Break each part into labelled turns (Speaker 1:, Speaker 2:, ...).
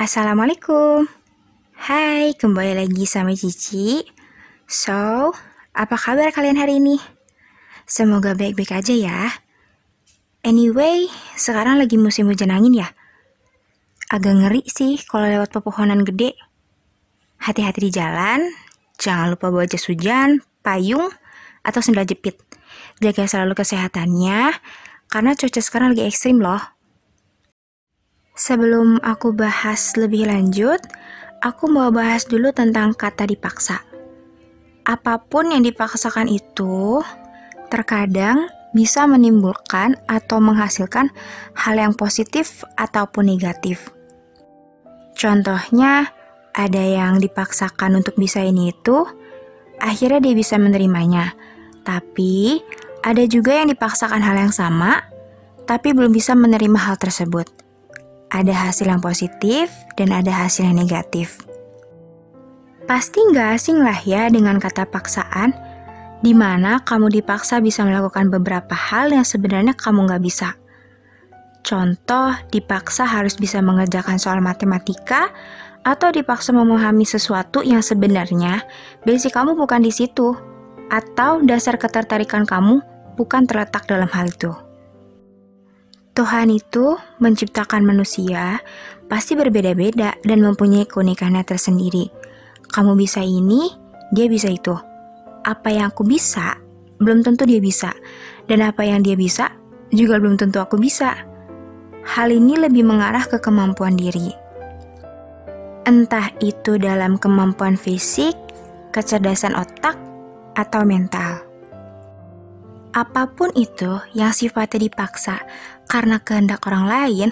Speaker 1: Assalamualaikum. Hai, kembali lagi sama Cici. So, apa kabar kalian hari ini? Semoga baik-baik aja ya. Anyway, sekarang lagi musim hujan angin ya. Agak ngeri sih kalau lewat pepohonan gede. Hati-hati di jalan, jangan lupa bawa jas hujan, payung, atau sendal jepit. Jaga selalu kesehatannya, karena cuaca sekarang lagi ekstrim loh. Sebelum aku bahas lebih lanjut, aku mau bahas dulu tentang kata dipaksa. Apa pun yang dipaksakan itu terkadang bisa menimbulkan atau menghasilkan hal yang positif ataupun negatif. Contohnya, ada yang dipaksakan untuk bisa ini itu, akhirnya dia bisa menerimanya. Tapi, ada juga yang dipaksakan hal yang sama, tapi belum bisa menerima hal tersebut ada hasil yang positif dan ada hasil yang negatif. Pasti nggak asing lah ya dengan kata paksaan, di mana kamu dipaksa bisa melakukan beberapa hal yang sebenarnya kamu nggak bisa. Contoh, dipaksa harus bisa mengerjakan soal matematika, atau dipaksa memahami sesuatu yang sebenarnya basic kamu bukan di situ, atau dasar ketertarikan kamu bukan terletak dalam hal itu. Tuhan itu menciptakan manusia pasti berbeda-beda dan mempunyai keunikannya tersendiri. Kamu bisa ini, dia bisa itu. Apa yang aku bisa, belum tentu dia bisa. Dan apa yang dia bisa, juga belum tentu aku bisa. Hal ini lebih mengarah ke kemampuan diri. Entah itu dalam kemampuan fisik, kecerdasan otak, atau mental. Apa pun itu yang sifatnya dipaksa karena kehendak orang lain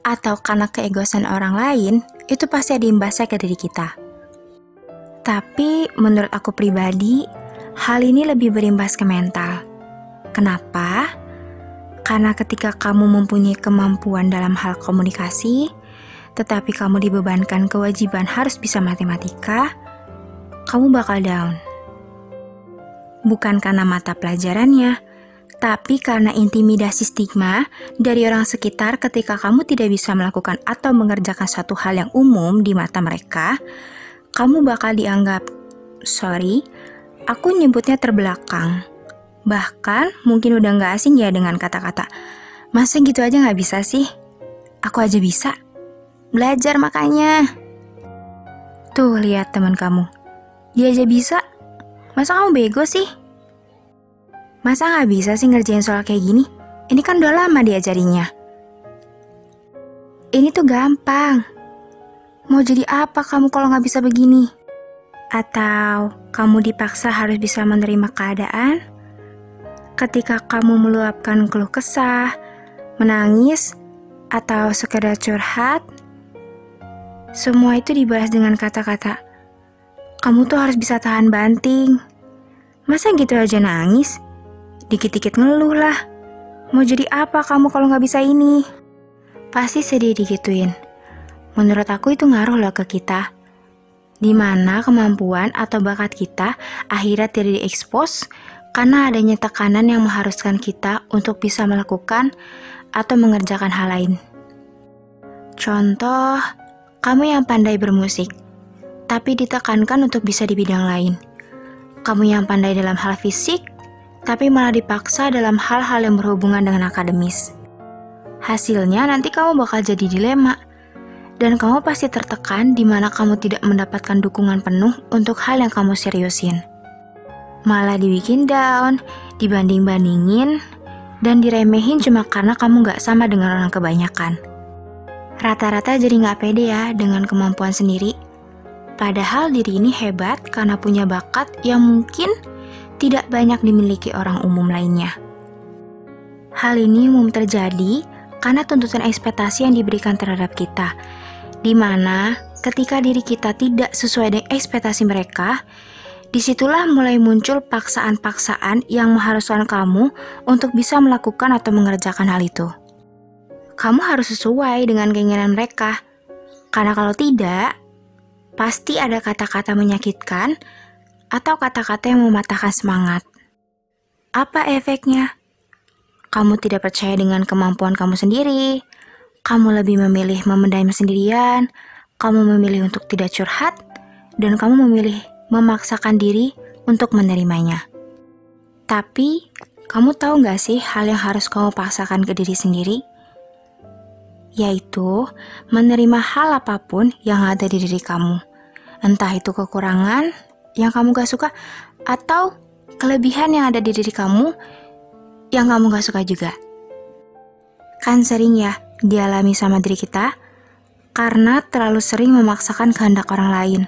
Speaker 1: atau karena keegoisan orang lain, itu pasti ada imbasnya ke diri kita. Tapi menurut aku pribadi, hal ini lebih berimbas ke mental. Kenapa? Karena ketika kamu mempunyai kemampuan dalam hal komunikasi, tetapi kamu dibebankan kewajiban harus bisa matematika, kamu bakal down bukan karena mata pelajarannya, tapi karena intimidasi stigma dari orang sekitar ketika kamu tidak bisa melakukan atau mengerjakan satu hal yang umum di mata mereka, kamu bakal dianggap, sorry, aku nyebutnya terbelakang. Bahkan mungkin udah nggak asing ya dengan kata-kata, masa gitu aja nggak bisa sih? Aku aja bisa. Belajar makanya. Tuh lihat teman kamu, dia aja bisa, Masa kamu bego sih? Masa nggak bisa sih ngerjain soal kayak gini? Ini kan udah lama diajarinya. Ini tuh gampang. Mau jadi apa kamu kalau nggak bisa begini? Atau kamu dipaksa harus bisa menerima keadaan? Ketika kamu meluapkan keluh kesah, menangis, atau sekedar curhat, semua itu dibahas dengan kata-kata, kamu tuh harus bisa tahan banting. Masa gitu aja nangis? Dikit-dikit ngeluh lah. Mau jadi apa kamu kalau nggak bisa ini? Pasti sedih digituin. Menurut aku itu ngaruh loh ke kita. Di mana kemampuan atau bakat kita akhirnya tidak diekspos karena adanya tekanan yang mengharuskan kita untuk bisa melakukan atau mengerjakan hal lain. Contoh, kamu yang pandai bermusik, tapi ditekankan untuk bisa di bidang lain. Kamu yang pandai dalam hal fisik, tapi malah dipaksa dalam hal-hal yang berhubungan dengan akademis. Hasilnya nanti kamu bakal jadi dilema, dan kamu pasti tertekan di mana kamu tidak mendapatkan dukungan penuh untuk hal yang kamu seriusin. Malah dibikin down, dibanding-bandingin, dan diremehin cuma karena kamu gak sama dengan orang kebanyakan. Rata-rata jadi gak pede ya dengan kemampuan sendiri Padahal diri ini hebat karena punya bakat yang mungkin tidak banyak dimiliki orang umum lainnya. Hal ini umum terjadi karena tuntutan ekspektasi yang diberikan terhadap kita, di mana ketika diri kita tidak sesuai dengan ekspektasi mereka, di situlah mulai muncul paksaan-paksaan yang mengharuskan kamu untuk bisa melakukan atau mengerjakan hal itu. Kamu harus sesuai dengan keinginan mereka, karena kalau tidak, pasti ada kata-kata menyakitkan atau kata-kata yang mematahkan semangat. Apa efeknya? Kamu tidak percaya dengan kemampuan kamu sendiri, kamu lebih memilih memendam sendirian, kamu memilih untuk tidak curhat, dan kamu memilih memaksakan diri untuk menerimanya. Tapi, kamu tahu gak sih hal yang harus kamu paksakan ke diri sendiri? Yaitu menerima hal apa pun yang ada di diri kamu. Entah itu kekurangan yang kamu gak suka, atau kelebihan yang ada di diri kamu yang kamu gak suka juga. Kan sering ya dialami sama diri kita karena terlalu sering memaksakan kehendak orang lain.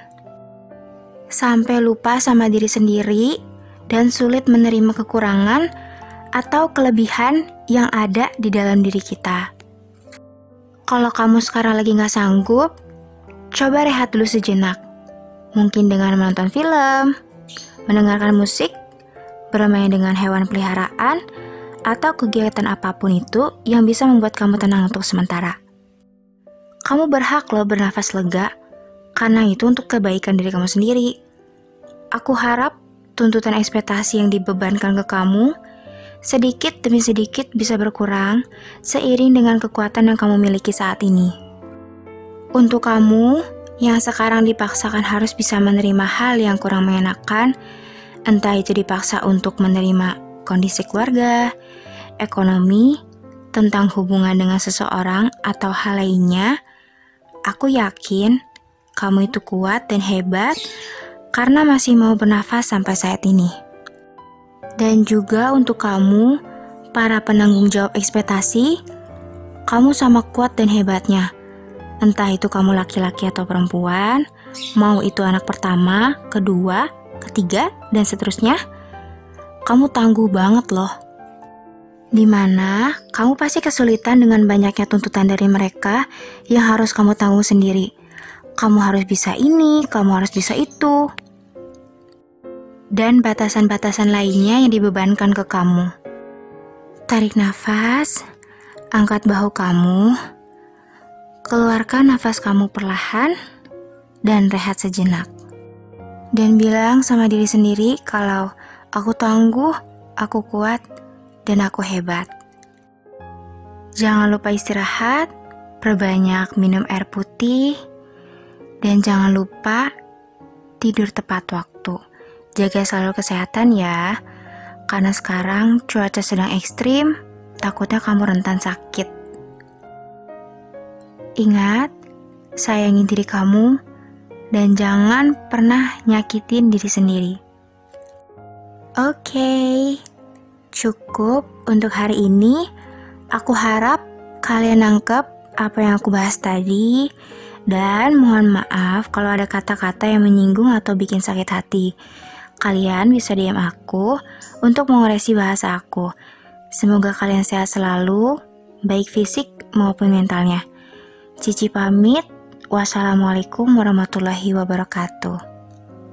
Speaker 1: Sampai lupa sama diri sendiri dan sulit menerima kekurangan atau kelebihan yang ada di dalam diri kita. Kalau kamu sekarang lagi gak sanggup, coba rehat dulu sejenak. Mungkin dengan menonton film, mendengarkan musik, bermain dengan hewan peliharaan, atau kegiatan apa pun itu yang bisa membuat kamu tenang untuk sementara. Kamu berhak loh bernafas lega, karena itu untuk kebaikan diri kamu sendiri. Aku harap tuntutan ekspektasi yang dibebankan ke kamu sedikit demi sedikit bisa berkurang seiring dengan kekuatan yang kamu miliki saat ini. Untuk kamu yang sekarang dipaksakan harus bisa menerima hal yang kurang mengenakan, entah itu dipaksa untuk menerima kondisi keluarga, ekonomi, tentang hubungan dengan seseorang atau hal lainnya, aku yakin kamu itu kuat dan hebat karena masih mau bernafas sampai saat ini. Dan juga untuk kamu, para penanggung jawab ekspektasi, kamu sama kuat dan hebatnya. Entah itu kamu laki-laki atau perempuan, mau itu anak pertama, kedua, ketiga, dan seterusnya kamu tangguh banget loh. Di mana kamu pasti kesulitan dengan banyaknya tuntutan dari mereka yang harus kamu tanggung sendiri. Kamu harus bisa ini, kamu harus bisa itu. Dan batasan-batasan lainnya yang dibebankan ke kamu. Tarik nafas, angkat bahu kamu, keluarkan nafas kamu perlahan, dan rehat sejenak. Dan bilang sama diri sendiri kalau Aku tangguh, aku kuat, dan aku hebat. Jangan lupa istirahat, perbanyak minum air putih, dan jangan lupa tidur tepat waktu. Jaga selalu kesehatan ya, karena sekarang cuaca sedang ekstrim, takutnya kamu rentan sakit. Ingat, sayangi diri kamu, dan jangan pernah nyakitin diri sendiri. Oke, okay, cukup untuk hari ini. Aku harap kalian nangkep apa yang aku bahas tadi. Dan mohon maaf kalau ada kata-kata yang menyinggung atau bikin sakit hati. Kalian bisa diam aku untuk mengoreksi bahasa aku. Semoga kalian sehat selalu, baik fisik maupun mentalnya. Cici pamit. Wassalamualaikum warahmatullahi wabarakatuh.